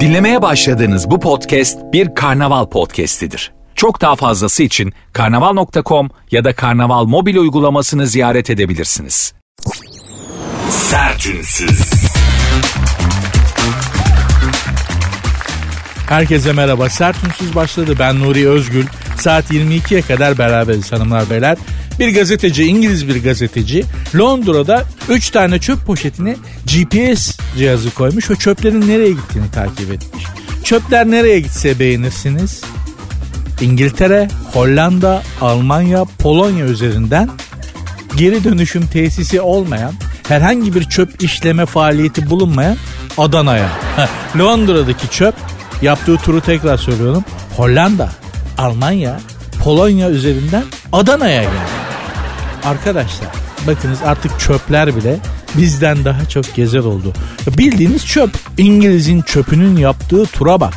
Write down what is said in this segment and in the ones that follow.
Dinlemeye başladığınız bu podcast bir karnaval podcastidir. Çok daha fazlası için karnaval.com ya da karnaval mobil uygulamasını ziyaret edebilirsiniz. Sertünsüz. Herkese merhaba. Sert Unsuz başladı. Ben Nuri Özgül. Saat 22'ye kadar beraberiz hanımlar beyler. Bir gazeteci, İngiliz bir gazeteci Londra'da 3 tane çöp poşetine GPS cihazı koymuş ve çöplerin nereye gittiğini takip etmiş. Çöpler nereye gitse beğenirsiniz. İngiltere, Hollanda, Almanya, Polonya üzerinden geri dönüşüm tesisi olmayan, herhangi bir çöp işleme faaliyeti bulunmayan Adana'ya. Londra'daki çöp yaptığı turu tekrar söylüyorum. Hollanda, Almanya, Polonya üzerinden Adana'ya geldi. Arkadaşlar bakınız artık çöpler bile bizden daha çok gezer oldu. Bildiğiniz çöp. İngiliz'in çöpünün yaptığı tura bak.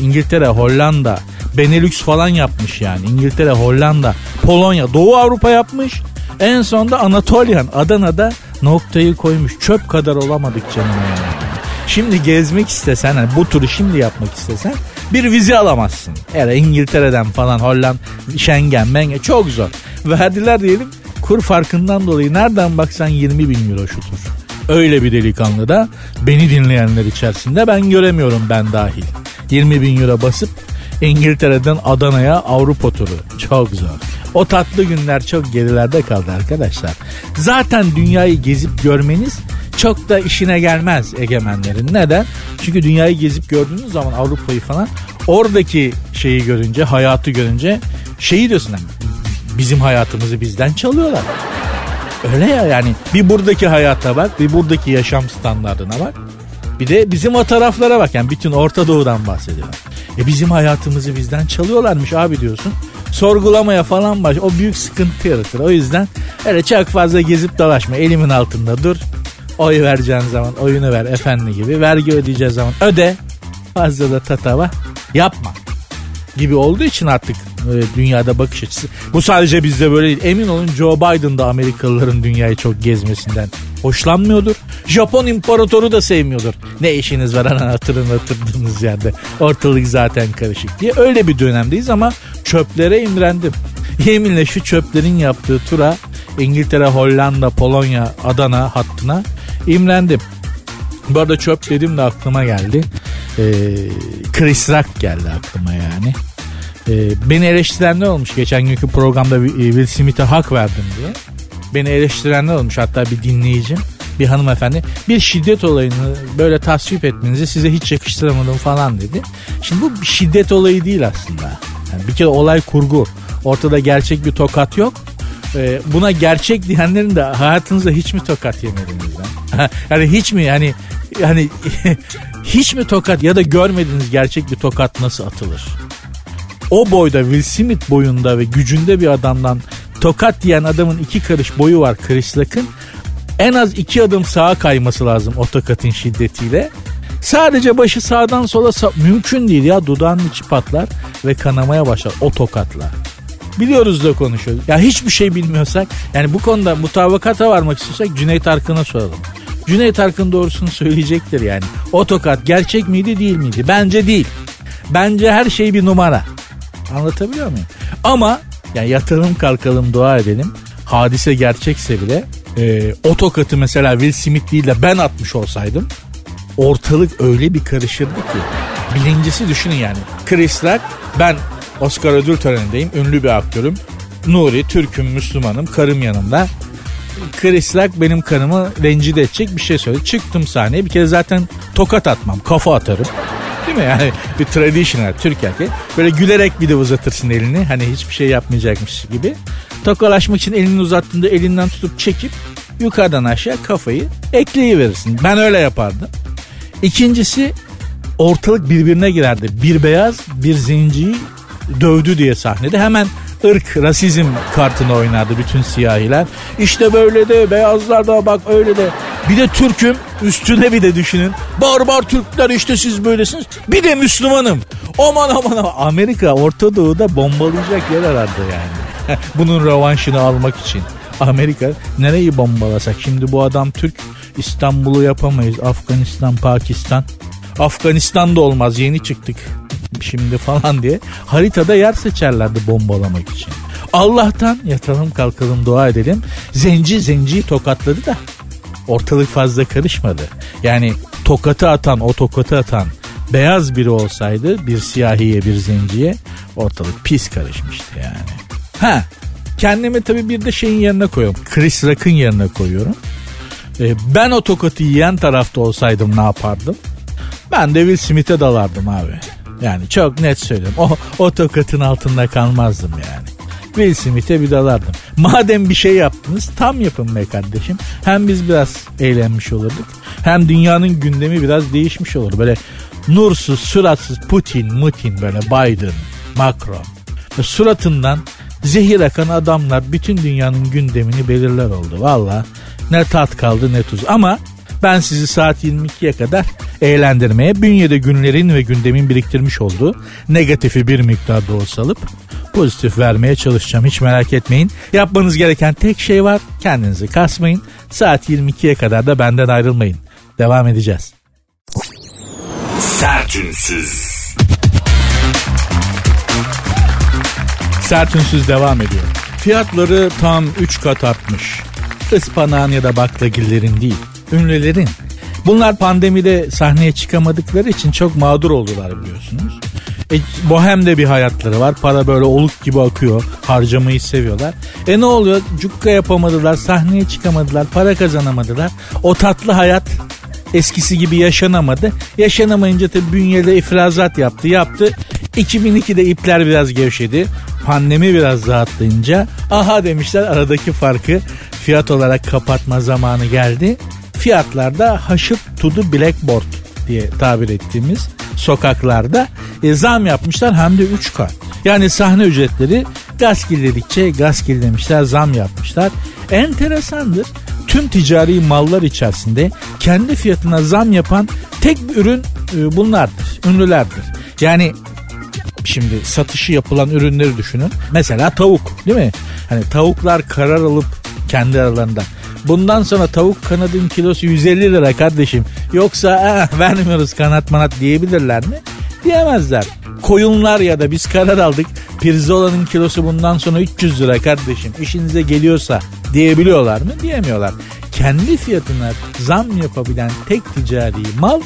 İngiltere, Hollanda, Benelux falan yapmış yani. İngiltere, Hollanda, Polonya, Doğu Avrupa yapmış. En sonda Anatolian, Adana'da noktayı koymuş. Çöp kadar olamadık canım yani. Şimdi gezmek istesen, hani bu turu şimdi yapmak istesen bir vize alamazsın. Yani İngiltere'den falan Hollanda, Schengen, Mengen çok zor. Verdiler diyelim kur farkından dolayı nereden baksan 20 bin euro şu tur. Öyle bir delikanlı da beni dinleyenler içerisinde ben göremiyorum ben dahil. 20 bin euro basıp İngiltere'den Adana'ya Avrupa turu. Çok zor. O tatlı günler çok gerilerde kaldı arkadaşlar. Zaten dünyayı gezip görmeniz çok da işine gelmez egemenlerin. Neden? Çünkü dünyayı gezip gördüğünüz zaman Avrupa'yı falan oradaki şeyi görünce, hayatı görünce şeyi diyorsun bizim hayatımızı bizden çalıyorlar. Öyle ya yani bir buradaki hayata bak, bir buradaki yaşam standartına bak. Bir de bizim o taraflara bak yani bütün Orta Doğu'dan bahsediyorlar. E bizim hayatımızı bizden çalıyorlarmış abi diyorsun. Sorgulamaya falan baş. O büyük sıkıntı yaratır. O yüzden öyle çok fazla gezip dolaşma. Elimin altında dur. Oy vereceğin zaman oyunu ver efendi gibi. Vergi ödeyeceğiz zaman öde. Fazla da tatava yapma gibi olduğu için artık e, dünyada bakış açısı. Bu sadece bizde böyle değil. Emin olun Joe Biden da Amerikalıların dünyayı çok gezmesinden hoşlanmıyordur. Japon imparatoru da sevmiyordur. Ne işiniz var ana hatırın hatırdığınız yerde. Ortalık zaten karışık diye. Öyle bir dönemdeyiz ama çöplere imrendim. Yeminle şu çöplerin yaptığı tura İngiltere, Hollanda, Polonya, Adana hattına imrendim. Bu arada çöp dedim de aklıma geldi. Ee, Chris Rock geldi aklıma yani. Ee, beni eleştirenler olmuş geçen günkü programda Will Smith'e hak verdim diye. Beni eleştirenler olmuş hatta bir dinleyicim bir hanımefendi bir şiddet olayını böyle tasvip etmenizi size hiç yakıştıramadım falan dedi. Şimdi bu bir şiddet olayı değil aslında. Yani bir kere olay kurgu. Ortada gerçek bir tokat yok. Ee, buna gerçek diyenlerin de hayatınızda hiç mi tokat yemediniz lan? yani hiç mi yani yani hiç mi tokat ya da görmediğiniz gerçek bir tokat nasıl atılır? O boyda Will Smith boyunda ve gücünde bir adamdan tokat diyen adamın iki karış boyu var Chris Rock'ın. En az iki adım sağa kayması lazım o tokatın şiddetiyle. Sadece başı sağdan sola sa- mümkün değil ya dudağının içi patlar ve kanamaya başlar o tokatla. Biliyoruz da konuşuyoruz. Ya hiçbir şey bilmiyorsak yani bu konuda mutabakata varmak istiyorsak Cüneyt Arkın'a soralım. Cüneyt Arkın doğrusunu söyleyecektir yani. O tokat gerçek miydi değil miydi? Bence değil. Bence her şey bir numara. Anlatabiliyor muyum? Ama yani yatalım kalkalım dua edelim. Hadise gerçekse bile e, o tokatı mesela Will Smith değil de ben atmış olsaydım ortalık öyle bir karışırdı ki. Birincisi düşünün yani. Chris Rock ben Oscar ödül törenindeyim. Ünlü bir aktörüm. Nuri, Türk'üm, Müslümanım, karım yanımda. Chris Rock benim karımı rencide edecek bir şey söyledi. Çıktım sahneye bir kere zaten tokat atmam, kafa atarım. Değil mi yani bir traditional Türk erkeği. Böyle gülerek bir de uzatırsın elini hani hiçbir şey yapmayacakmış gibi. Tokalaşmak için elini uzattığında elinden tutup çekip yukarıdan aşağı kafayı ekleyiverirsin. Ben öyle yapardım. İkincisi ortalık birbirine girerdi. Bir beyaz bir zenciyi dövdü diye sahnede hemen ırk, rasizm kartını oynardı bütün siyahiler. İşte böyle de beyazlar da bak öyle de. Bir de Türk'üm üstüne bir de düşünün. Barbar Türkler işte siz böylesiniz. Bir de Müslümanım. Aman aman aman. Amerika Orta Doğu'da bombalayacak yer arardı yani. Bunun revanşını almak için. Amerika nereyi bombalasak? Şimdi bu adam Türk İstanbul'u yapamayız. Afganistan, Pakistan. Afganistan'da olmaz yeni çıktık şimdi falan diye haritada yer seçerlerdi bombalamak için. Allah'tan yatalım kalkalım dua edelim. Zenci zenciyi tokatladı da ortalık fazla karışmadı. Yani tokatı atan o tokatı atan beyaz biri olsaydı bir siyahiye bir zenciye ortalık pis karışmıştı yani. Ha kendimi tabii bir de şeyin yerine koyuyorum. Chris Rock'ın yerine koyuyorum. Ee, ben o tokatı yiyen tarafta olsaydım ne yapardım? Ben de Will Smith'e dalardım abi. Yani çok net söylüyorum. O, o tokatın altında kalmazdım yani. Will Smith'e bir dalardım. Madem bir şey yaptınız tam yapın be kardeşim. Hem biz biraz eğlenmiş olurduk. Hem dünyanın gündemi biraz değişmiş olur. Böyle nursuz, suratsız Putin, Mutin böyle Biden, Macron. Suratından zehir akan adamlar bütün dünyanın gündemini belirler oldu. Valla ne tat kaldı ne tuz. Ama ben sizi saat 22'ye kadar eğlendirmeye bünyede günlerin ve gündemin biriktirmiş olduğu negatifi bir miktarda olsa alıp pozitif vermeye çalışacağım. Hiç merak etmeyin. Yapmanız gereken tek şey var. Kendinizi kasmayın. Saat 22'ye kadar da benden ayrılmayın. Devam edeceğiz. Sertünsüz. Sertünsüz devam ediyor. Fiyatları tam 3 kat artmış. Ispanağın ya da baklagillerin değil, ünlülerin. Bunlar pandemide sahneye çıkamadıkları için çok mağdur oldular biliyorsunuz. E, bohemde bir hayatları var. Para böyle oluk gibi akıyor. Harcamayı seviyorlar. E ne oluyor? Cukka yapamadılar. Sahneye çıkamadılar. Para kazanamadılar. O tatlı hayat eskisi gibi yaşanamadı. Yaşanamayınca tabii bünyede ifrazat yaptı. Yaptı. 2002'de ipler biraz gevşedi. Pandemi biraz rahatlayınca aha demişler aradaki farkı fiyat olarak kapatma zamanı geldi. Fiyatlarda haşıp tudu blackboard diye tabir ettiğimiz sokaklarda e, zam yapmışlar hem de 3 kat. Yani sahne ücretleri gaz dedikçe gaz demişler zam yapmışlar. Enteresandır tüm ticari mallar içerisinde kendi fiyatına zam yapan tek bir ürün e, bunlardır. Ünlülerdir. Yani şimdi satışı yapılan ürünleri düşünün. Mesela tavuk değil mi? Hani tavuklar karar alıp kendi aralarında Bundan sonra tavuk kanadın kilosu 150 lira kardeşim. Yoksa eh, vermiyoruz kanat manat diyebilirler mi? Diyemezler. Koyunlar ya da biz karar aldık. Pirzolanın kilosu bundan sonra 300 lira kardeşim. İşinize geliyorsa diyebiliyorlar mı? Diyemiyorlar. Kendi fiyatına zam yapabilen tek ticari mal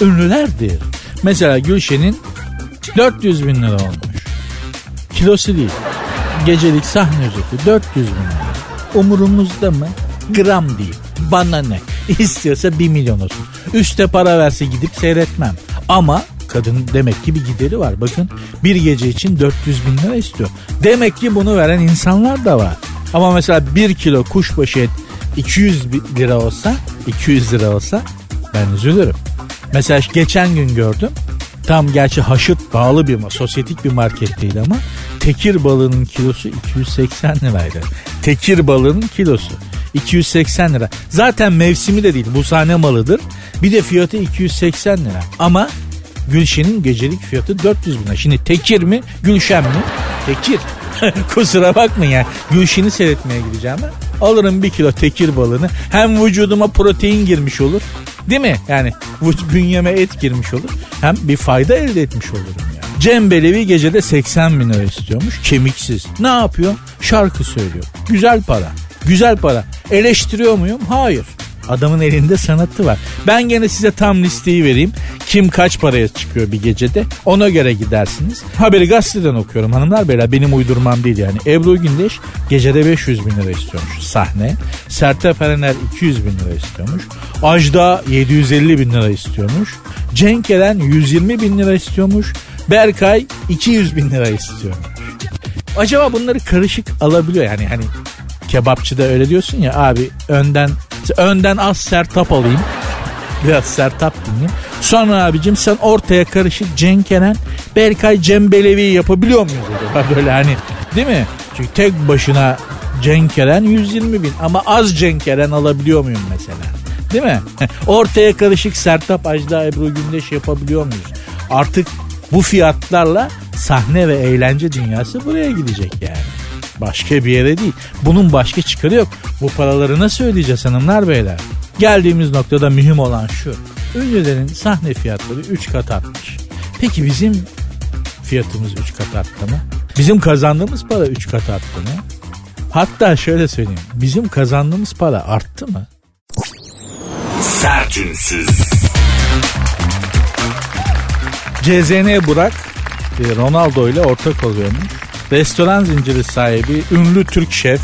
ünlülerdir. Mesela Gülşen'in 400 bin lira olmuş. Kilosu değil. Gecelik sahne ücreti 400 bin lira. Umurumuzda mı? Gram değil. Bana ne? İstiyorsa bir milyon olsun. Üste para verse gidip seyretmem. Ama kadın demek ki bir gideri var. Bakın bir gece için 400 bin lira istiyor. Demek ki bunu veren insanlar da var. Ama mesela bir kilo kuşbaşı et 200 lira olsa 200 lira olsa ben üzülürüm. Mesela geçen gün gördüm. Tam gerçi haşıt bağlı bir sosyetik bir marketteydi ama tekir balığının kilosu 280 liraydı. Tekir balığının kilosu. 280 lira. Zaten mevsimi de değil bu sahne malıdır. Bir de fiyatı 280 lira. Ama Gülşen'in gecelik fiyatı 400 bin lira. Şimdi Tekir mi Gülşen mi? Tekir. Kusura bakmayın ya. Gülşen'i seyretmeye gideceğim ben. Alırım bir kilo tekir balığını. Hem vücuduma protein girmiş olur. Değil mi? Yani bünyeme et girmiş olur. Hem bir fayda elde etmiş olurum yani. Cem Belevi gecede 80 bin lira istiyormuş. Kemiksiz. Ne yapıyor? Şarkı söylüyor. Güzel para. Güzel para. Eleştiriyor muyum? Hayır. Adamın elinde sanatı var. Ben gene size tam listeyi vereyim. Kim kaç paraya çıkıyor bir gecede ona göre gidersiniz. Haberi gazeteden okuyorum hanımlar beyler benim uydurmam değil yani. Ebru Gündeş gecede 500 bin lira istiyormuş sahne. Sertab Erener 200 bin lira istiyormuş. Ajda 750 bin lira istiyormuş. Cenk Eren 120 bin lira istiyormuş. Berkay 200 bin lira istiyormuş. Acaba bunları karışık alabiliyor yani hani kebapçıda öyle diyorsun ya abi önden önden az sertap alayım. Biraz sertap dinleyeyim. Sonra abicim sen ortaya karışık Cenk Eren, Berkay Cem Belevi yapabiliyor muyuz böyle hani değil mi? Çünkü tek başına Cenk Eren 120 bin ama az Cenk Eren alabiliyor muyum mesela? Değil mi? Ortaya karışık Sertap Ajda Ebru Gündeş yapabiliyor muyuz? Artık bu fiyatlarla sahne ve eğlence dünyası buraya gidecek yani. Başka bir yere değil. Bunun başka çıkarı yok. Bu paraları nasıl ödeyeceğiz hanımlar beyler? Geldiğimiz noktada mühim olan şu. Ünlülerin sahne fiyatları 3 kat artmış. Peki bizim fiyatımız 3 kat arttı mı? Bizim kazandığımız para 3 kat arttı mı? Hatta şöyle söyleyeyim. Bizim kazandığımız para arttı mı? Sertünsüz. CZN Burak e, Ronaldo ile ortak oluyormuş. Restoran zinciri sahibi ünlü Türk şef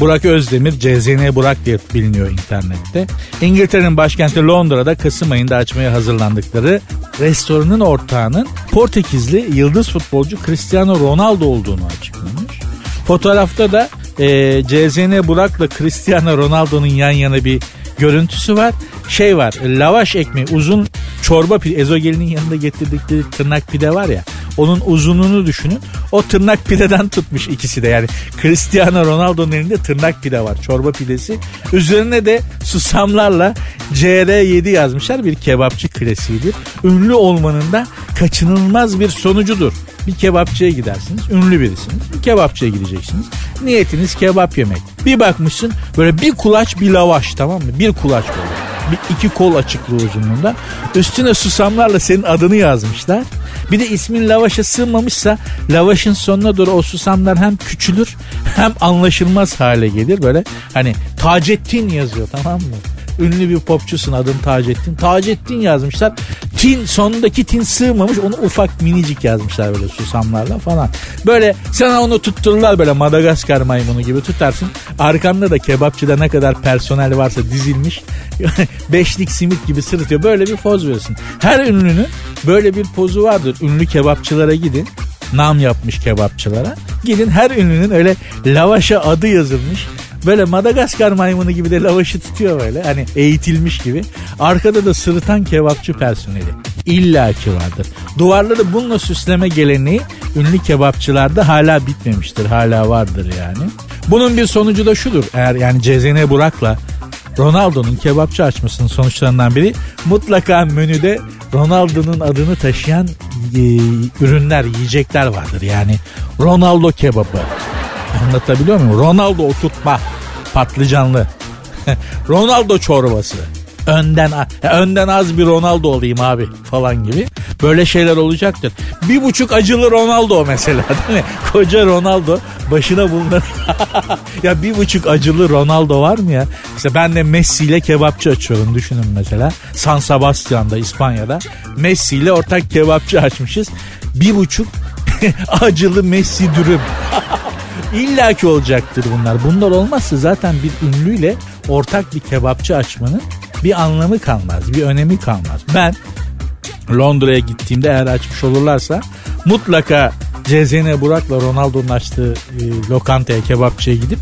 Burak Özdemir CZN Burak diye biliniyor internette. İngiltere'nin başkenti Londra'da Kasım ayında açmaya hazırlandıkları restoranın ortağının Portekizli yıldız futbolcu Cristiano Ronaldo olduğunu açıklamış. Fotoğrafta da e, CZN Burak'la Cristiano Ronaldo'nun yan yana bir görüntüsü var. Şey var lavaş ekmeği uzun çorba pide ezogelinin yanında getirdikleri tırnak pide var ya onun uzunluğunu düşünün. O tırnak pideden tutmuş ikisi de yani Cristiano Ronaldo'nun elinde tırnak pide var çorba pidesi. Üzerine de susamlarla CR7 yazmışlar bir kebapçı klasiğidir. Ünlü olmanın da kaçınılmaz bir sonucudur. Bir kebapçıya gidersiniz. Ünlü birisiniz. Bir kebapçıya gideceksiniz. Niyetiniz kebap yemek. Bir bakmışsın böyle bir kulaç bir lavaş tamam mı? Bir kulaç böyle. Bir iki kol açıklığı uzunluğunda. Üstüne susamlarla senin adını yazmışlar. Bir de ismin lavaşa sığmamışsa lavaşın sonuna doğru o susamlar hem küçülür hem anlaşılmaz hale gelir. Böyle hani Taceddin yazıyor tamam mı? Ünlü bir popçusun adın Taceddin. Taceddin yazmışlar. Tin sonundaki tin sığmamış onu ufak minicik yazmışlar böyle susamlarla falan. Böyle sana onu tuttururlar böyle Madagaskar maymunu gibi tutarsın. Arkanda da kebapçıda ne kadar personel varsa dizilmiş. Beşlik simit gibi sırıtıyor. Böyle bir poz veriyorsun. Her ünlünün böyle bir pozu vardır. Ünlü kebapçılara gidin. Nam yapmış kebapçılara. Gidin her ünlünün öyle lavaşa adı yazılmış Böyle Madagaskar maymunu gibi de lavaşı tutuyor böyle. Hani eğitilmiş gibi. Arkada da sırıtan kebapçı personeli. İlla ki vardır. Duvarları bununla süsleme geleneği ünlü kebapçılarda hala bitmemiştir. Hala vardır yani. Bunun bir sonucu da şudur. Eğer yani Cezene Burak'la Ronaldo'nun kebapçı açmasının sonuçlarından biri mutlaka menüde Ronaldo'nun adını taşıyan e, ürünler, yiyecekler vardır. Yani Ronaldo kebabı, Anlatabiliyor muyum? Ronaldo oturtma patlıcanlı. Ronaldo çorbası. Önden önden az bir Ronaldo olayım abi falan gibi. Böyle şeyler olacaktır. Bir buçuk acılı Ronaldo mesela değil mi? Koca Ronaldo başına bulunan. ya bir buçuk acılı Ronaldo var mı ya? İşte ben de Messi ile kebapçı açıyorum düşünün mesela. San Sebastian'da İspanya'da Messi ile ortak kebapçı açmışız. Bir buçuk acılı Messi dürüm. İlla ki olacaktır bunlar. Bunlar olmazsa zaten bir ünlüyle ortak bir kebapçı açmanın bir anlamı kalmaz, bir önemi kalmaz. Ben Londra'ya gittiğimde eğer açmış olurlarsa mutlaka Cezene Burak'la Ronaldo'nun açtığı e, lokantaya, kebapçıya gidip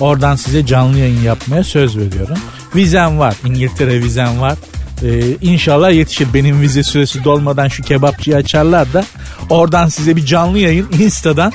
oradan size canlı yayın yapmaya söz veriyorum. Vizem var, İngiltere vizem var. Ee, inşallah yetişir. Benim vize süresi dolmadan şu kebapçıyı açarlar da oradan size bir canlı yayın Insta'dan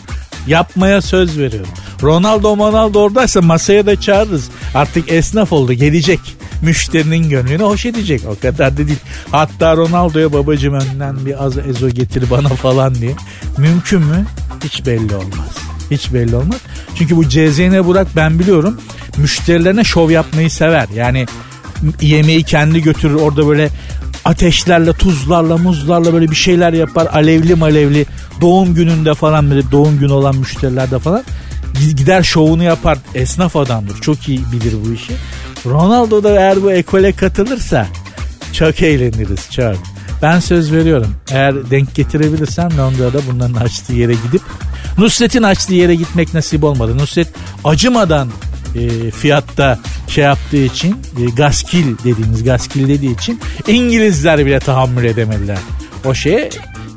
Yapmaya söz veriyorum. Ronaldo Ronaldo oradaysa masaya da çağırırız. Artık esnaf oldu gelecek. Müşterinin gönlünü hoş edecek. O kadar da değil. Hatta Ronaldo'ya babacım önden bir az ezo getir bana falan diye. Mümkün mü? Hiç belli olmaz. Hiç belli olmaz. Çünkü bu CZN Burak ben biliyorum müşterilerine şov yapmayı sever. Yani yemeği kendi götürür orada böyle ateşlerle, tuzlarla, muzlarla böyle bir şeyler yapar. Alevli malevli doğum gününde falan böyle doğum günü olan müşterilerde falan gider şovunu yapar. Esnaf adamdır. Çok iyi bilir bu işi. Ronaldo da eğer bu ekole katılırsa çok eğleniriz çok. Ben söz veriyorum. Eğer denk getirebilirsem Londra'da bunların açtığı yere gidip Nusret'in açtığı yere gitmek nasip olmadı. Nusret acımadan e, fiyatta şey yaptığı için e, gaskil dediğimiz gaskil dediği için İngilizler bile tahammül edemediler. O şeye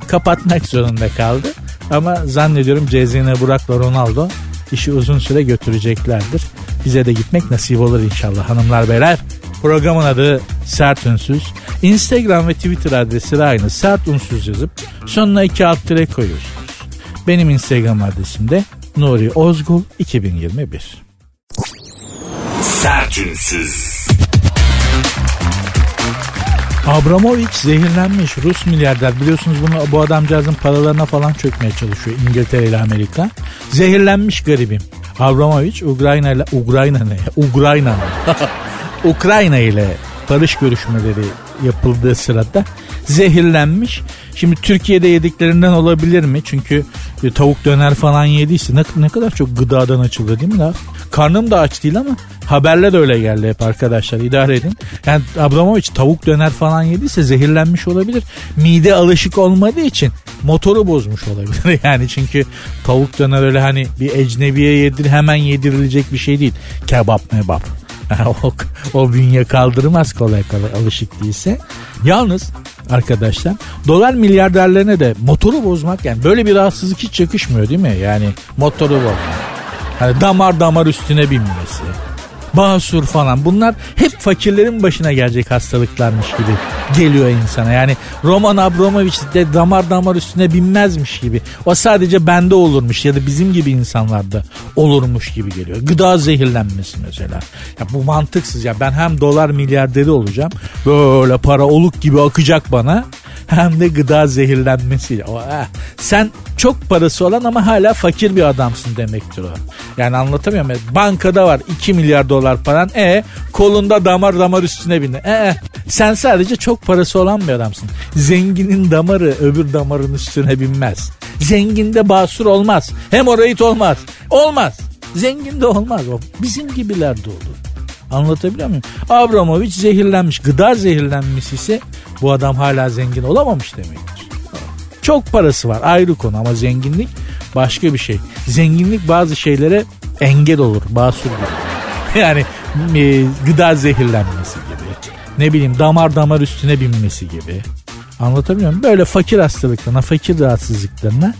kapatmak zorunda kaldı. Ama zannediyorum Cezine Burak'la Ronaldo işi uzun süre götüreceklerdir. Bize de gitmek nasip olur inşallah hanımlar beyler. Programın adı Sert Ünsüz. Instagram ve Twitter adresi aynı. Sert Unsuz yazıp sonuna iki alt tire koyuyorsunuz. Benim Instagram adresim de Nuri Ozgul 2021. Sertünsüz. Abramovich zehirlenmiş Rus milyarder biliyorsunuz bunu bu adamcağızın paralarına falan çökmeye çalışıyor İngiltere ile Amerika. Zehirlenmiş garibim. Abramovich Ukrayna ile Ukrayna ne? Ukrayna Ukrayna ile barış görüşmeleri yapıldığı sırada zehirlenmiş. Şimdi Türkiye'de yediklerinden olabilir mi? Çünkü e, tavuk döner falan yediyse ne, ne kadar çok gıdadan açıldı değil mi la? Karnım da aç değil ama haberler öyle geldi hep arkadaşlar idare edin. Yani Abramovich tavuk döner falan yediyse zehirlenmiş olabilir. Mide alışık olmadığı için motoru bozmuş olabilir. Yani çünkü tavuk döner öyle hani bir ecnebiye yedir hemen yedirilecek bir şey değil. Kebap mebap. o, o bünye kaldırmaz kolay kolay alışık değilse. Yalnız arkadaşlar dolar milyarderlerine de motoru bozmak yani böyle bir rahatsızlık hiç yakışmıyor değil mi? Yani motoru bozmak. Hani damar damar üstüne binmesi basur falan bunlar hep fakirlerin başına gelecek hastalıklarmış gibi geliyor insana. Yani Roman Abramovich de damar damar üstüne binmezmiş gibi. O sadece bende olurmuş ya da bizim gibi insanlarda olurmuş gibi geliyor. Gıda zehirlenmesi mesela. Ya bu mantıksız ya ben hem dolar milyarderi olacağım böyle para oluk gibi akacak bana hem de gıda zehirlenmesiyle. Eh. Sen çok parası olan ama hala fakir bir adamsın demektir o. Yani anlatamıyorum. Bankada var 2 milyar dolar paran. E kolunda damar damar üstüne bindi. E, e sen sadece çok parası olan bir adamsın. Zenginin damarı öbür damarın üstüne binmez. Zenginde basur olmaz. Hemoroid olmaz. Olmaz. Zengin de olmaz o. Bizim gibiler de olur. Anlatabiliyor muyum? Abramovich zehirlenmiş. Gıda zehirlenmesi ise bu adam hala zengin olamamış demektir. Çok parası var ayrı konu ama zenginlik başka bir şey. Zenginlik bazı şeylere engel olur. Basur gibi. Yani e, gıda zehirlenmesi gibi. Ne bileyim damar damar üstüne binmesi gibi. Anlatabiliyor muyum? Böyle fakir hastalıklarına, fakir rahatsızlıklarına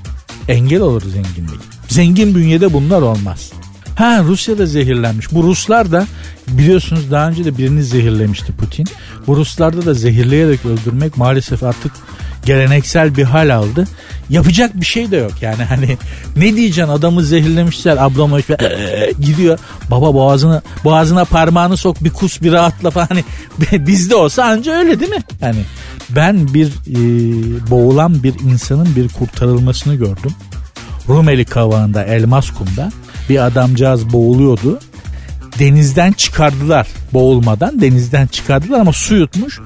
engel olur zenginlik. Zengin bünyede bunlar olmaz. Ha Rusya da zehirlenmiş. Bu Ruslar da biliyorsunuz daha önce de birini zehirlemişti Putin. Bu Ruslarda da zehirleyerek öldürmek maalesef artık geleneksel bir hal aldı. Yapacak bir şey de yok yani hani ne diyeceksin adamı zehirlemişler Abramovich gidiyor baba boğazına boğazına parmağını sok bir kus bir rahatla falan hani bizde olsa anca öyle değil mi? Yani ben bir e, boğulan bir insanın bir kurtarılmasını gördüm. Rumeli kavağında Elmas Kum'da bir adamcağız boğuluyordu. Denizden çıkardılar boğulmadan denizden çıkardılar ama su yutmuş.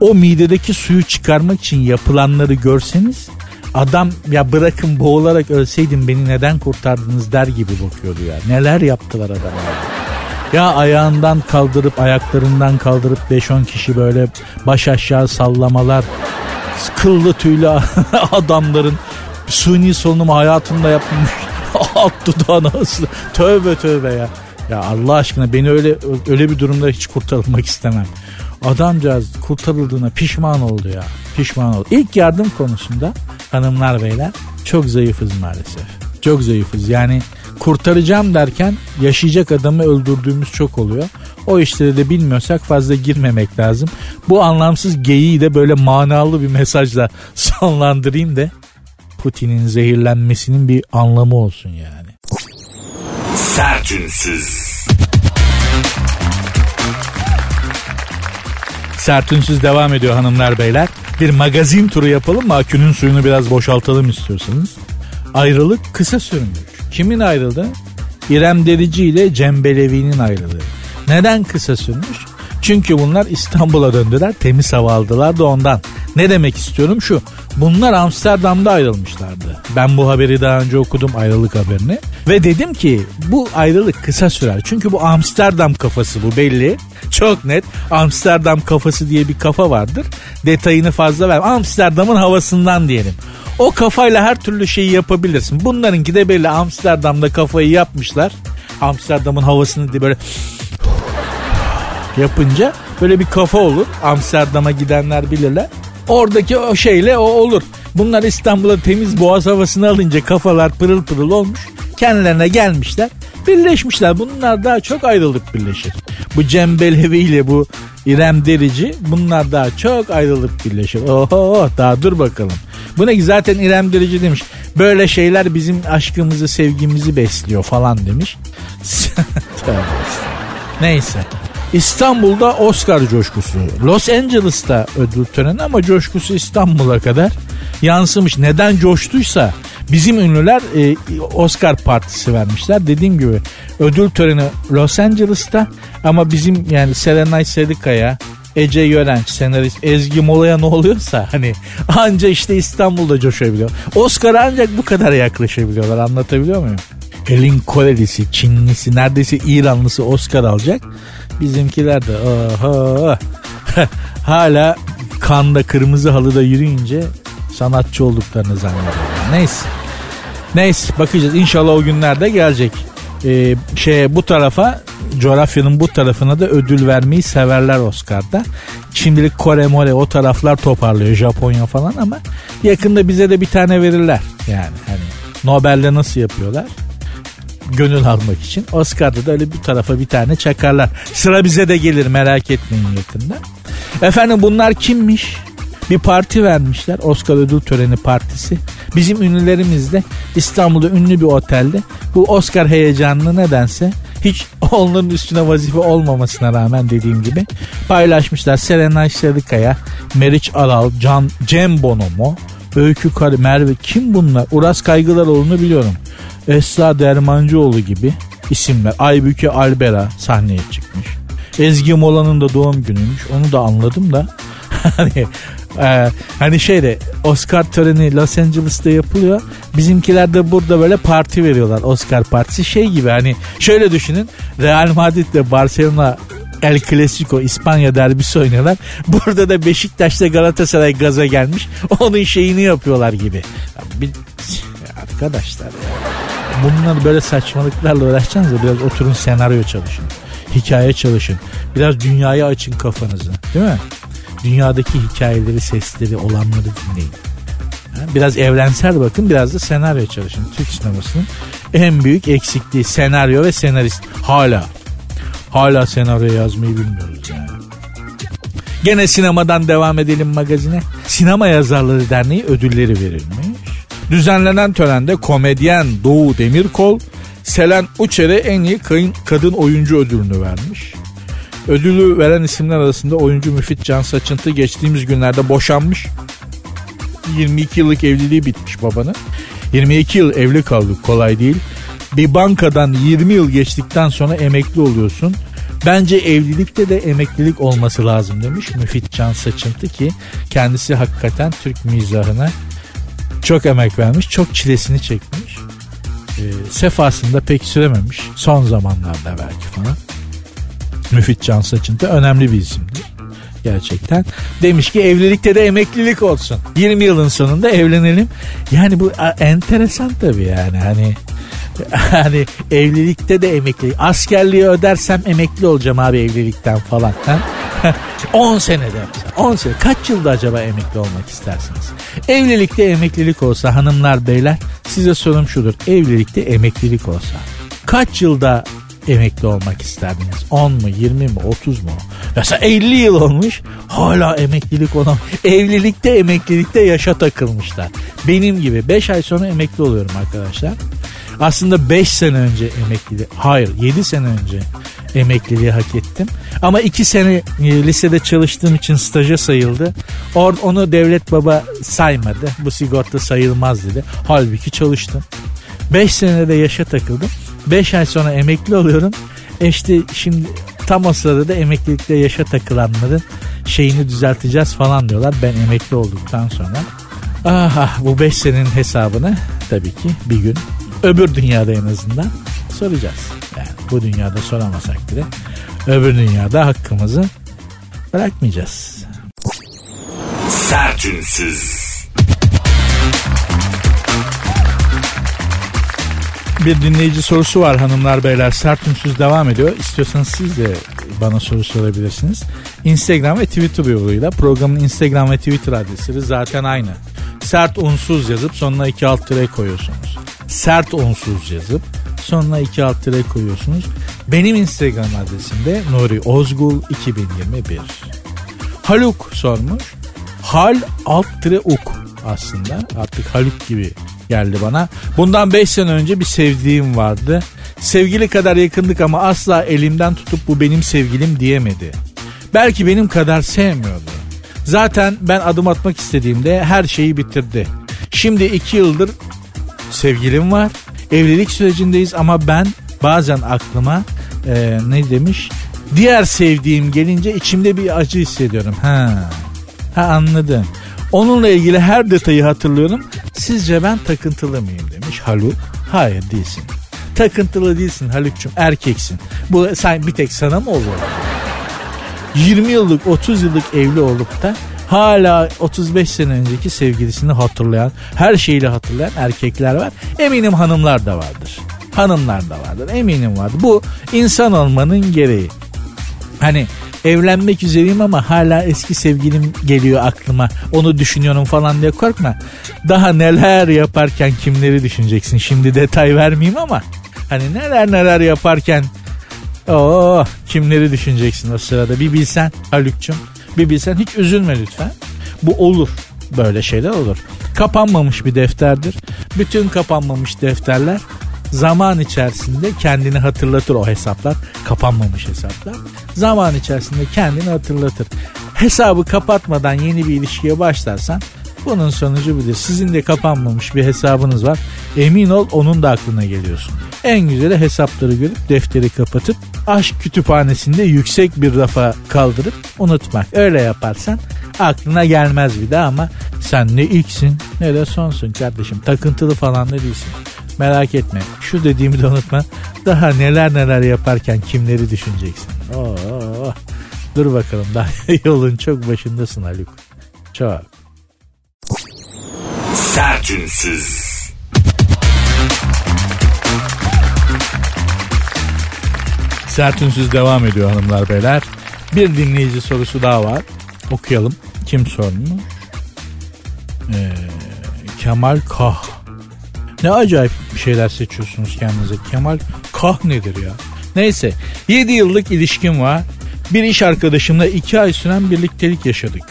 O midedeki suyu çıkarmak için yapılanları görseniz adam ya bırakın boğularak ölseydim beni neden kurtardınız der gibi bakıyordu ya. Neler yaptılar adama. Ya ayağından kaldırıp ayaklarından kaldırıp 5-10 kişi böyle baş aşağı sallamalar. Kıllı tüylü adamların suni solunumu hayatında yapmış Alt dudağına. Tövbe tövbe ya. Ya Allah aşkına beni öyle öyle bir durumda hiç kurtarılmak istemem. Adamcağız kurtarıldığına pişman oldu ya. Pişman oldu. İlk yardım konusunda hanımlar beyler çok zayıfız maalesef. Çok zayıfız. Yani kurtaracağım derken yaşayacak adamı öldürdüğümüz çok oluyor. O işleri de bilmiyorsak fazla girmemek lazım. Bu anlamsız geyiği de böyle manalı bir mesajla sonlandırayım da Putin'in zehirlenmesinin bir anlamı olsun yani. Sertünsüz. Sertünsüz devam ediyor hanımlar beyler. Bir magazin turu yapalım mı? Akünün suyunu biraz boşaltalım istiyorsanız. Ayrılık kısa sürmüş. Kimin ayrıldı? İrem Derici ile Cem Belevi'nin ayrılığı. Neden kısa sürmüş? Çünkü bunlar İstanbul'a döndüler temiz hava aldılar da ondan. Ne demek istiyorum şu. Bunlar Amsterdam'da ayrılmışlardı. Ben bu haberi daha önce okudum ayrılık haberini. Ve dedim ki bu ayrılık kısa sürer. Çünkü bu Amsterdam kafası bu belli. Çok net Amsterdam kafası diye bir kafa vardır. Detayını fazla ver. Amsterdam'ın havasından diyelim. O kafayla her türlü şeyi yapabilirsin. Bunlarınki de belli Amsterdam'da kafayı yapmışlar. Amsterdam'ın havasını diye böyle yapınca böyle bir kafa olur. Amsterdam'a gidenler bilirler. Oradaki o şeyle o olur. Bunlar İstanbul'a temiz boğaz havasını alınca kafalar pırıl pırıl olmuş. Kendilerine gelmişler. Birleşmişler. Bunlar daha çok ayrılık birleşir. Bu Cem Belevi ile bu İrem Derici bunlar daha çok ayrılık birleşir. Oho daha dur bakalım. Bu ne ki zaten İrem Derici demiş. Böyle şeyler bizim aşkımızı sevgimizi besliyor falan demiş. Neyse. İstanbul'da Oscar coşkusu. Los Angeles'ta ödül töreni ama coşkusu İstanbul'a kadar yansımış. Neden coştuysa Bizim ünlüler e, Oscar partisi vermişler. Dediğim gibi ödül töreni Los Angeles'ta ama bizim yani Serenay Sedikaya, Ece Yörenç, senarist Ezgi Mola'ya ne oluyorsa hani anca işte İstanbul'da coşabiliyor. Oscar'a ancak bu kadar yaklaşabiliyorlar anlatabiliyor muyum? Elin Korelisi, Çinlisi, neredeyse İranlısı Oscar alacak. Bizimkiler de oho, hala kanda kırmızı halıda yürüyünce sanatçı olduklarını zannediyorlar. Neyse. Neyse bakacağız. İnşallah o günlerde gelecek. Ee, şey bu tarafa coğrafyanın bu tarafına da ödül vermeyi severler Oscar'da. Şimdilik Kore More o taraflar toparlıyor Japonya falan ama yakında bize de bir tane verirler. Yani hani Nobel'de nasıl yapıyorlar? Gönül almak için. Oscar'da da öyle bir tarafa bir tane çakarlar. Sıra bize de gelir merak etmeyin yakında. Efendim bunlar kimmiş? Bir parti vermişler. Oscar ödül töreni partisi. Bizim ünlülerimiz de İstanbul'da ünlü bir otelde bu Oscar heyecanını nedense hiç onların üstüne vazife olmamasına rağmen dediğim gibi paylaşmışlar. Serenay Sarıkaya, Meriç Aral, Can, Cem Bonomo, Öykü Karı, Merve kim bunlar? Uras Kaygılaroğlu'nu biliyorum. Esra Dermancıoğlu gibi isimler. Aybüke Albera sahneye çıkmış. Ezgi Mola'nın da doğum günüymüş. Onu da anladım da. hani ee, hani şeyde Oscar töreni Los Angeles'ta yapılıyor. Bizimkiler de burada böyle parti veriyorlar. Oscar partisi şey gibi hani şöyle düşünün. Real Madrid ile Barcelona El Clasico İspanya derbisi oynuyorlar. Burada da Beşiktaş'ta Galatasaray gaza gelmiş. Onun şeyini yapıyorlar gibi. Bir, arkadaşlar ya. Bunlar böyle saçmalıklarla uğraşacaksınız da biraz oturun senaryo çalışın. Hikaye çalışın. Biraz dünyaya açın kafanızı. Değil mi? Dünyadaki hikayeleri, sesleri, olanları dinleyin. Biraz evrensel bakın biraz da senaryo çalışın. Türk sinemasının en büyük eksikliği senaryo ve senarist. Hala. Hala senaryo yazmayı bilmiyoruz yani. Gene sinemadan devam edelim magazine. Sinema Yazarları Derneği ödülleri verilmiş. Düzenlenen törende komedyen Doğu Demirkol, Selen Uçer'e en iyi kadın oyuncu ödülünü vermiş. Ödülü veren isimler arasında oyuncu Müfit Can Saçıntı geçtiğimiz günlerde boşanmış. 22 yıllık evliliği bitmiş babanın. 22 yıl evli kaldık kolay değil. Bir bankadan 20 yıl geçtikten sonra emekli oluyorsun. Bence evlilikte de emeklilik olması lazım demiş Müfit Can Saçıntı ki kendisi hakikaten Türk mizahına çok emek vermiş, çok çilesini çekmiş. E, sefasında pek sürememiş son zamanlarda belki falan. Müfit Can Saçıntı önemli bir isimdir. Gerçekten. Demiş ki evlilikte de emeklilik olsun. 20 yılın sonunda evlenelim. Yani bu enteresan tabii yani. Hani hani evlilikte de emekli. Askerliği ödersem emekli olacağım abi evlilikten falan. Ha? 10 senede 10 sene. Kaç yılda acaba emekli olmak istersiniz? Evlilikte emeklilik olsa hanımlar beyler size sorum şudur. Evlilikte emeklilik olsa kaç yılda emekli olmak isterdiniz? 10 mu 20 mi 30 mu? Mesela 50 yıl olmuş hala emeklilik olan evlilikte emeklilikte yaşa takılmışlar. Benim gibi 5 ay sonra emekli oluyorum arkadaşlar. Aslında 5 sene önce emekli hayır 7 sene önce emekliliği hak ettim. Ama 2 sene e, lisede çalıştığım için staja sayıldı. Or onu devlet baba saymadı. Bu sigorta sayılmaz dedi. Halbuki çalıştım. 5 senede yaşa takıldım. 5 ay sonra emekli oluyorum. E işte şimdi tam o sırada da emeklilikte yaşa takılanların şeyini düzelteceğiz falan diyorlar. Ben emekli olduktan sonra. Aha bu 5 senenin hesabını tabii ki bir gün öbür dünyada en azından soracağız. Yani bu dünyada soramasak bile öbür dünyada hakkımızı bırakmayacağız. Sertünsüz. Bir dinleyici sorusu var hanımlar beyler. Sert unsuz devam ediyor. İstiyorsanız siz de bana soru sorabilirsiniz. Instagram ve Twitter yoluyla programın Instagram ve Twitter adresleri zaten aynı. Sert unsuz yazıp sonuna iki alt tire koyuyorsunuz. Sert unsuz yazıp sonuna iki alt tire koyuyorsunuz. Benim Instagram adresim de Nuri Ozgul 2021. Haluk sormuş. Hal alt tire uk aslında. Artık Haluk gibi geldi bana. Bundan 5 sene önce bir sevdiğim vardı. Sevgili kadar yakındık ama asla elimden tutup bu benim sevgilim diyemedi. Belki benim kadar sevmiyordu. Zaten ben adım atmak istediğimde her şeyi bitirdi. Şimdi 2 yıldır sevgilim var. Evlilik sürecindeyiz ama ben bazen aklıma e, ne demiş? Diğer sevdiğim gelince içimde bir acı hissediyorum. Ha, ha anladım. Onunla ilgili her detayı hatırlıyorum. Sizce ben takıntılı mıyım demiş Haluk. Hayır değilsin. Takıntılı değilsin Haluk'cum erkeksin. Bu sen bir tek sana mı oluyor? 20 yıllık 30 yıllık evli olup da hala 35 sene önceki sevgilisini hatırlayan, her şeyiyle hatırlayan erkekler var. Eminim hanımlar da vardır. Hanımlar da vardır. Eminim vardır. Bu insan olmanın gereği. Hani evlenmek üzereyim ama hala eski sevgilim geliyor aklıma. Onu düşünüyorum falan diye korkma. Daha neler yaparken kimleri düşüneceksin. Şimdi detay vermeyeyim ama hani neler neler yaparken Oo, kimleri düşüneceksin o sırada bir bilsen Haluk'cum bir bilsen hiç üzülme lütfen. Bu olur böyle şeyler olur. Kapanmamış bir defterdir. Bütün kapanmamış defterler zaman içerisinde kendini hatırlatır o hesaplar. Kapanmamış hesaplar. Zaman içerisinde kendini hatırlatır. Hesabı kapatmadan yeni bir ilişkiye başlarsan bunun sonucu budur. Sizin de kapanmamış bir hesabınız var. Emin ol onun da aklına geliyorsun. En güzeli hesapları görüp defteri kapatıp aşk kütüphanesinde yüksek bir rafa kaldırıp unutmak. Öyle yaparsan aklına gelmez bir daha ama sen ne ilksin ne de sonsun kardeşim. Takıntılı falan da değilsin. Merak etme. Şu dediğimi de unutma. Daha neler neler yaparken kimleri düşüneceksin. Oo, dur bakalım daha yolun çok başındasın Haluk. Çok. Sertünsüz. Sertünsüz devam ediyor hanımlar beyler. Bir dinleyici sorusu daha var. Okuyalım. Kim sormuş? Ee, Kemal Kah. Ne acayip bir şeyler seçiyorsunuz kendinize. Kemal Kah nedir ya? Neyse 7 yıllık ilişkim var. Bir iş arkadaşımla 2 ay süren birliktelik yaşadık.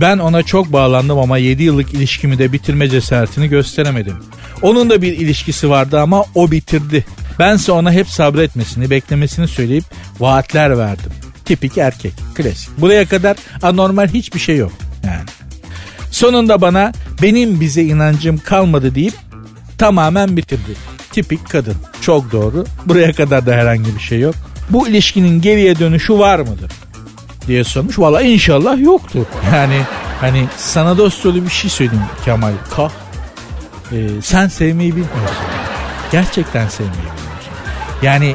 Ben ona çok bağlandım ama 7 yıllık ilişkimi de bitirme cesaretini gösteremedim. Onun da bir ilişkisi vardı ama o bitirdi. Bense ona hep sabretmesini, beklemesini söyleyip vaatler verdim. Tipik erkek, klasik. Buraya kadar anormal hiçbir şey yok yani. Sonunda bana benim bize inancım kalmadı deyip tamamen bitirdi. Tipik kadın. Çok doğru. Buraya kadar da herhangi bir şey yok. Bu ilişkinin geriye dönüşü var mıdır? diye sormuş. Valla inşallah yoktur. Yani hani sana dost yolu bir şey söyleyeyim Kemal Kah. Ee, sen sevmeyi bilmiyorsun. Gerçekten sevmeyi bilmiyorsun. Yani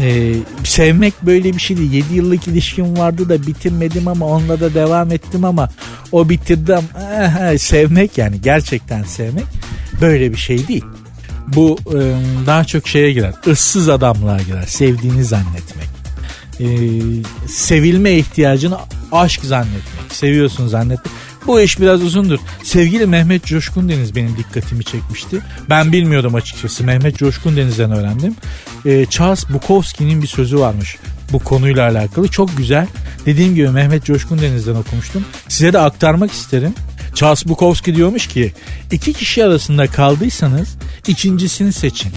e, sevmek böyle bir şey değil. 7 yıllık ilişkim vardı da bitirmedim ama onunla da devam ettim ama o bitirdi ama eh, eh, sevmek yani gerçekten sevmek böyle bir şey değil. Bu e, daha çok şeye girer. Issız adamlığa girer. Sevdiğini zannetmek. E, sevilme ihtiyacını aşk zannetmek. Seviyorsun zannetmek. Bu iş biraz uzundur. Sevgili Mehmet Coşkun Deniz benim dikkatimi çekmişti. Ben bilmiyordum açıkçası. Mehmet Coşkun Deniz'den öğrendim. Ee, Charles Bukowski'nin bir sözü varmış bu konuyla alakalı. Çok güzel. Dediğim gibi Mehmet Coşkun Deniz'den okumuştum. Size de aktarmak isterim. Charles Bukowski diyormuş ki iki kişi arasında kaldıysanız ikincisini seçin.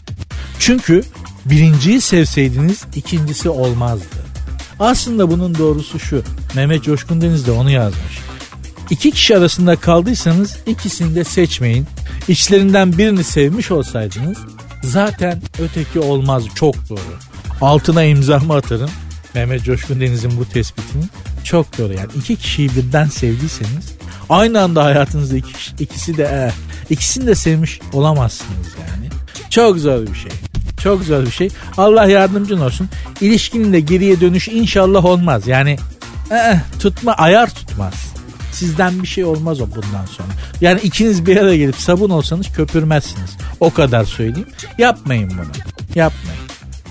Çünkü birinciyi sevseydiniz ikincisi olmazdı. Aslında bunun doğrusu şu. Mehmet Coşkun Deniz de onu yazmış. İki kişi arasında kaldıysanız ikisini de seçmeyin. İçlerinden birini sevmiş olsaydınız zaten öteki olmaz çok doğru. Altına imzamı atarım. Mehmet Coşkun Deniz'in bu tespitini çok doğru. Yani iki kişiyi birden sevdiyseniz aynı anda hayatınızda iki, ikisi de e, ikisini de sevmiş olamazsınız yani. Çok zor bir şey. Çok zor bir şey. Allah yardımcın olsun. İlişkinin de geriye dönüş inşallah olmaz. Yani e, tutma ayar tutmaz. Sizden bir şey olmaz o bundan sonra. Yani ikiniz bir araya gelip sabun olsanız köpürmezsiniz. O kadar söyleyeyim. Yapmayın bunu. Yapmayın.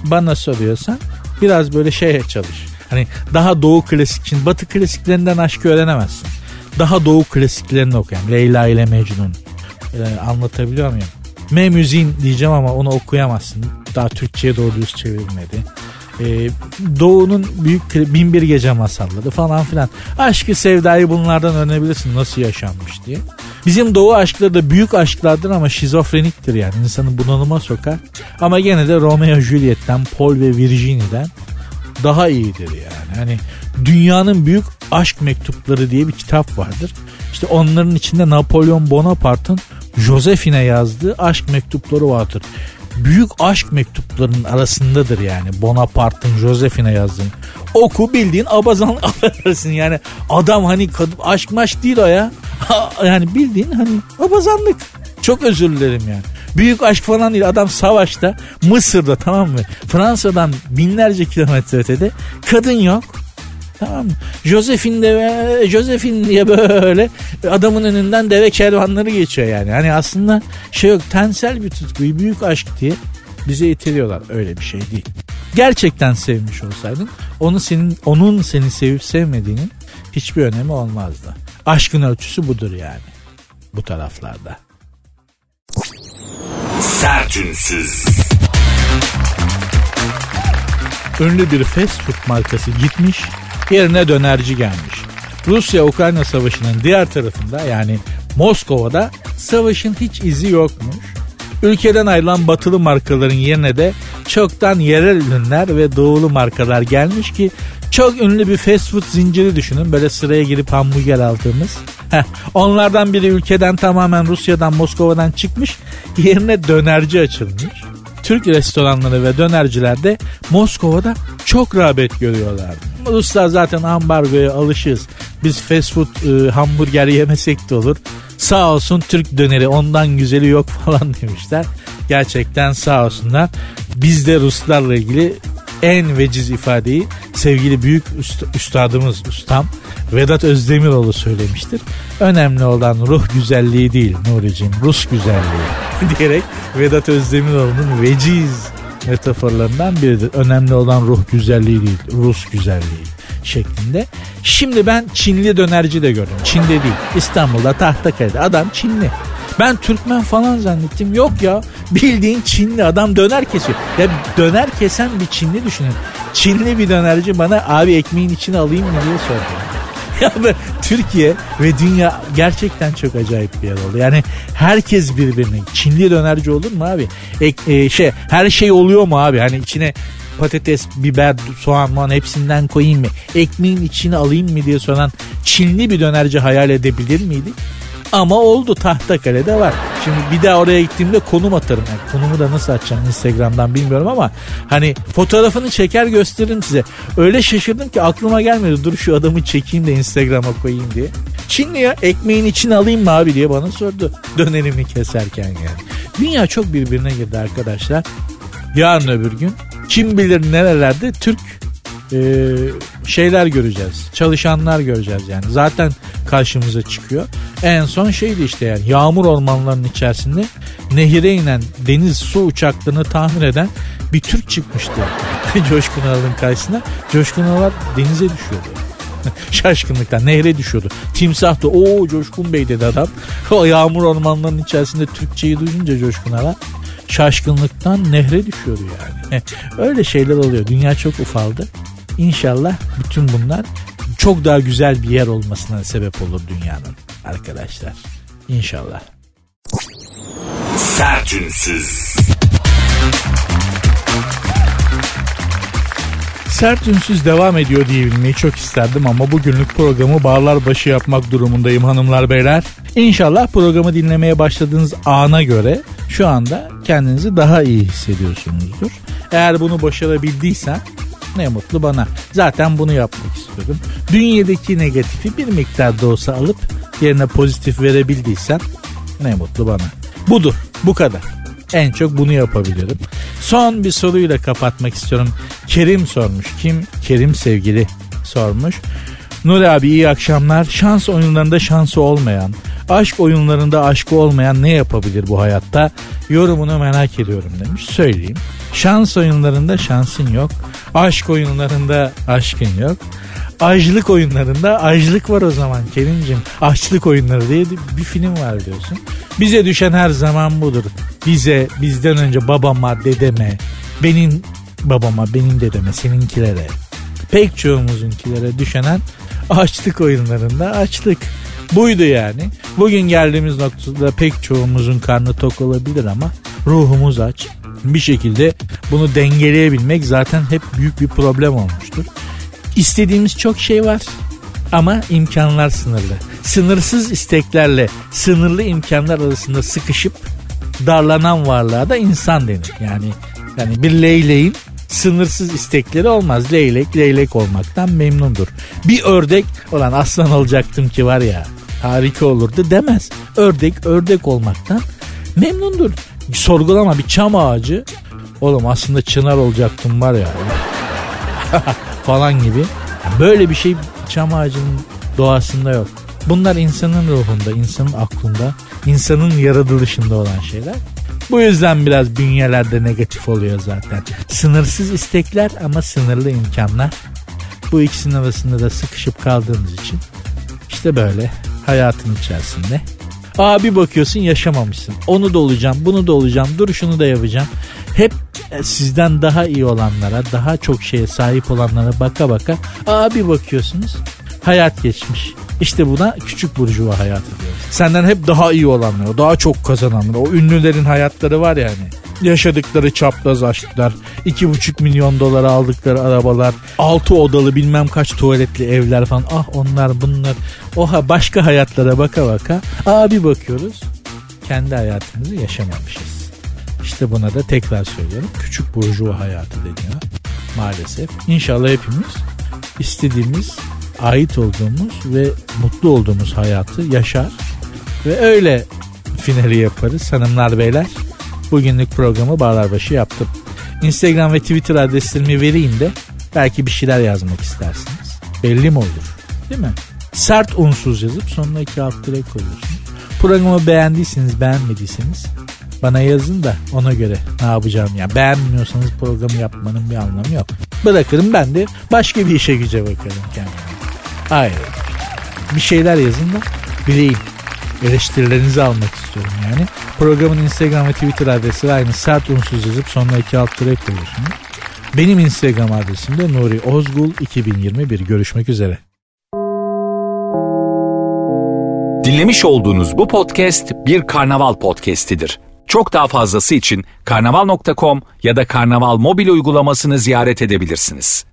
Bana soruyorsan biraz böyle şeye çalış. Hani daha doğu klasik için batı klasiklerinden aşkı öğrenemezsin. Daha doğu klasiklerini okuyan Leyla ile Mecnun. Ee, anlatabiliyor muyum? M müziğin diyeceğim ama onu okuyamazsın. Daha Türkçe'ye doğru düz çevrilmedi. Ee, Doğu'nun büyük binbir gece masalları falan filan. Aşkı sevdayı bunlardan öğrenebilirsin nasıl yaşanmış diye. Bizim Doğu aşkları da büyük aşklardır ama şizofreniktir yani. insanı bunalıma sokar. Ama gene de Romeo Juliet'ten, Paul ve Virginia'den daha iyidir yani. Hani dünyanın büyük aşk mektupları diye bir kitap vardır. İşte onların içinde Napolyon Bonaparte'ın Josephine yazdığı aşk mektupları vardır. Büyük aşk mektuplarının arasındadır yani Bonaparte'ın Josephine yazdığını. Oku bildiğin abazan affedersin yani adam hani aşk maş değil o ya. yani bildiğin hani abazanlık. Çok özür dilerim yani. Büyük aşk falan değil. Adam savaşta Mısır'da tamam mı? Fransa'dan binlerce kilometre ötede. Kadın yok. Tamam mı? Josephine de Josephine diye böyle adamın önünden deve kervanları geçiyor yani. Hani aslında şey yok tensel bir tutkuyu büyük aşk diye bize itiriyorlar. Öyle bir şey değil. Gerçekten sevmiş olsaydın onu senin onun seni sevip sevmediğinin hiçbir önemi olmazdı. Aşkın ölçüsü budur yani. Bu taraflarda. Sertünsüz. Ünlü bir fast food markası gitmiş, yerine dönerci gelmiş. Rusya-Ukrayna savaşının diğer tarafında yani Moskova'da savaşın hiç izi yokmuş. Ülkeden ayrılan batılı markaların yerine de çoktan yerel ürünler ve doğulu markalar gelmiş ki çok ünlü bir fast food zinciri düşünün. Böyle sıraya girip hamburger aldığımız. Heh, onlardan biri ülkeden tamamen Rusya'dan Moskova'dan çıkmış. Yerine dönerci açılmış. Türk restoranları ve dönercilerde Moskova'da çok rağbet görüyorlar. Ruslar zaten ambargoya alışız. Biz fast food e, hamburger yemesek de olur. Sağ olsun Türk döneri ondan güzeli yok falan demişler. Gerçekten sağ olsunlar. Biz de Ruslarla ilgili en veciz ifadeyi sevgili büyük üst, üstadımız ustam Vedat Özdemiroğlu söylemiştir. Önemli olan ruh güzelliği değil Nuri'cim Rus güzelliği diyerek Vedat Özdemiroğlu'nun veciz metaforlarından biridir. Önemli olan ruh güzelliği değil Rus güzelliği şeklinde. Şimdi ben Çinli dönerci de gördüm. Çin'de değil İstanbul'da Tahtakale'de adam Çinli. Ben Türkmen falan zannettim. Yok ya bildiğin Çinli adam döner kesiyor. Ya döner kesen bir Çinli düşünün. Çinli bir dönerci bana abi ekmeğin içine alayım mı diye sordu. Ya Türkiye ve dünya gerçekten çok acayip bir yer oldu. Yani herkes birbirine. Çinli dönerci olur mu abi? Ek, e, şey her şey oluyor mu abi? Hani içine patates, biber, soğan, muan hepsinden koyayım mı? Ekmeğin içine alayım mı diye soran Çinli bir dönerci hayal edebilir miydik? Ama oldu Tahtakale'de var. Şimdi bir daha oraya gittiğimde konum atarım. Yani konumu da nasıl açacağım Instagram'dan bilmiyorum ama hani fotoğrafını çeker gösteririm size. Öyle şaşırdım ki aklıma gelmedi. Dur şu adamı çekeyim de Instagram'a koyayım diye. Çinli ya ekmeğin içine alayım mı abi diye bana sordu. Dönerimi keserken yani. Dünya çok birbirine girdi arkadaşlar. Yarın öbür gün kim bilir nerelerde Türk e, şeyler göreceğiz. Çalışanlar göreceğiz yani. Zaten karşımıza çıkıyor. En son şeydi işte yani yağmur ormanlarının içerisinde nehire inen deniz su uçaklarını tamir eden bir Türk çıkmıştı. Coşkun Aral'ın karşısına. Coşkun Aral denize düşüyordu. Şaşkınlıktan nehre düşüyordu. Timsah da o Coşkun Bey dedi adam. O yağmur ormanlarının içerisinde Türkçeyi duyunca Coşkun Aral şaşkınlıktan nehre düşüyordu yani. Öyle şeyler oluyor. Dünya çok ufaldı. İnşallah bütün bunlar çok daha güzel bir yer olmasına sebep olur dünyanın arkadaşlar. İnşallah. Sertünsüz. Sert ünsüz devam ediyor diyebilmeyi çok isterdim ama bugünlük programı bağlar başı yapmak durumundayım hanımlar beyler. İnşallah programı dinlemeye başladığınız ana göre şu anda kendinizi daha iyi hissediyorsunuzdur. Eğer bunu başarabildiysen ne mutlu bana. Zaten bunu yapmak istiyorum. Dünyadaki negatifi bir miktar da olsa alıp yerine pozitif verebildiysen ne mutlu bana. Budur. Bu kadar. En çok bunu yapabilirim. Son bir soruyla kapatmak istiyorum. Kerim sormuş. Kim? Kerim sevgili sormuş. Nuri abi iyi akşamlar. Şans oyunlarında şansı olmayan, aşk oyunlarında aşkı olmayan ne yapabilir bu hayatta? Yorumunu merak ediyorum demiş. Söyleyeyim. Şans oyunlarında şansın yok. Aşk oyunlarında aşkın yok. Ajlık oyunlarında ajlık var o zaman Kerim'cim. Açlık oyunları diye bir film var diyorsun. Bize düşen her zaman budur. Bize, bizden önce babama, dedeme, benim babama, benim dedeme, seninkilere, pek çoğumuzunkilere düşenen açlık oyunlarında açlık. Buydu yani. Bugün geldiğimiz noktada pek çoğumuzun karnı tok olabilir ama ruhumuz aç. Bir şekilde bunu dengeleyebilmek zaten hep büyük bir problem olmuştur. İstediğimiz çok şey var ama imkanlar sınırlı. sınırsız isteklerle sınırlı imkanlar arasında sıkışıp darlanan varlığa da insan denir. Yani yani bir leyleğin sınırsız istekleri olmaz. Leylek leylek olmaktan memnundur. Bir ördek olan aslan olacaktım ki var ya harika olurdu demez. Ördek ördek olmaktan memnundur. Sorgulama bir çam ağacı. Oğlum aslında çınar olacaktım var ya. falan gibi. Böyle bir şey çam ağacının doğasında yok. Bunlar insanın ruhunda, insanın aklında, insanın yaratılışında olan şeyler. Bu yüzden biraz bünyelerde negatif oluyor zaten. Sınırsız istekler ama sınırlı imkanlar. Bu ikisinin arasında da sıkışıp kaldığımız için işte böyle hayatın içerisinde. Abi bakıyorsun yaşamamışsın. Onu da olacağım, bunu da olacağım, dur şunu da yapacağım. Hep e, sizden daha iyi olanlara, daha çok şeye sahip olanlara baka baka abi bakıyorsunuz. Hayat geçmiş. İşte buna küçük burjuva hayatı diyoruz. Senden hep daha iyi olanlara, daha çok kazananlara, o ünlülerin hayatları var yani. Yaşadıkları çapraz aşklar, iki buçuk milyon dolara aldıkları arabalar, altı odalı bilmem kaç tuvaletli evler falan. Ah onlar bunlar. Oha başka hayatlara baka baka. Abi bakıyoruz. Kendi hayatımızı yaşamamışız. İşte buna da tekrar söylüyorum. Küçük burjuva hayatı deniyor maalesef. İnşallah hepimiz istediğimiz ait olduğumuz ve mutlu olduğumuz hayatı yaşar ve öyle finali yaparız hanımlar beyler. Bugünlük programı Bağlarbaşı yaptım. Instagram ve Twitter adreslerimi vereyim de belki bir şeyler yazmak istersiniz. Belli mi olur? Değil mi? Sert unsuz yazıp sonuna iki alt direk koyuyorsunuz. Programı beğendiyseniz beğenmediyseniz bana yazın da ona göre ne yapacağım ya. Beğenmiyorsanız programı yapmanın bir anlamı yok. Bırakırım ben de başka bir işe güce bakarım kendime. Hayır. Bir şeyler yazın da bileyim. Eleştirilerinizi almak istiyorum yani. Programın Instagram ve Twitter adresi aynı. Sert unsuz yazıp sonuna iki alt direk koyuyorsunuz. Benim Instagram adresim de Nuri Ozgul 2021. Görüşmek üzere. Dinlemiş olduğunuz bu podcast bir karnaval podcastidir. Çok daha fazlası için karnaval.com ya da karnaval mobil uygulamasını ziyaret edebilirsiniz.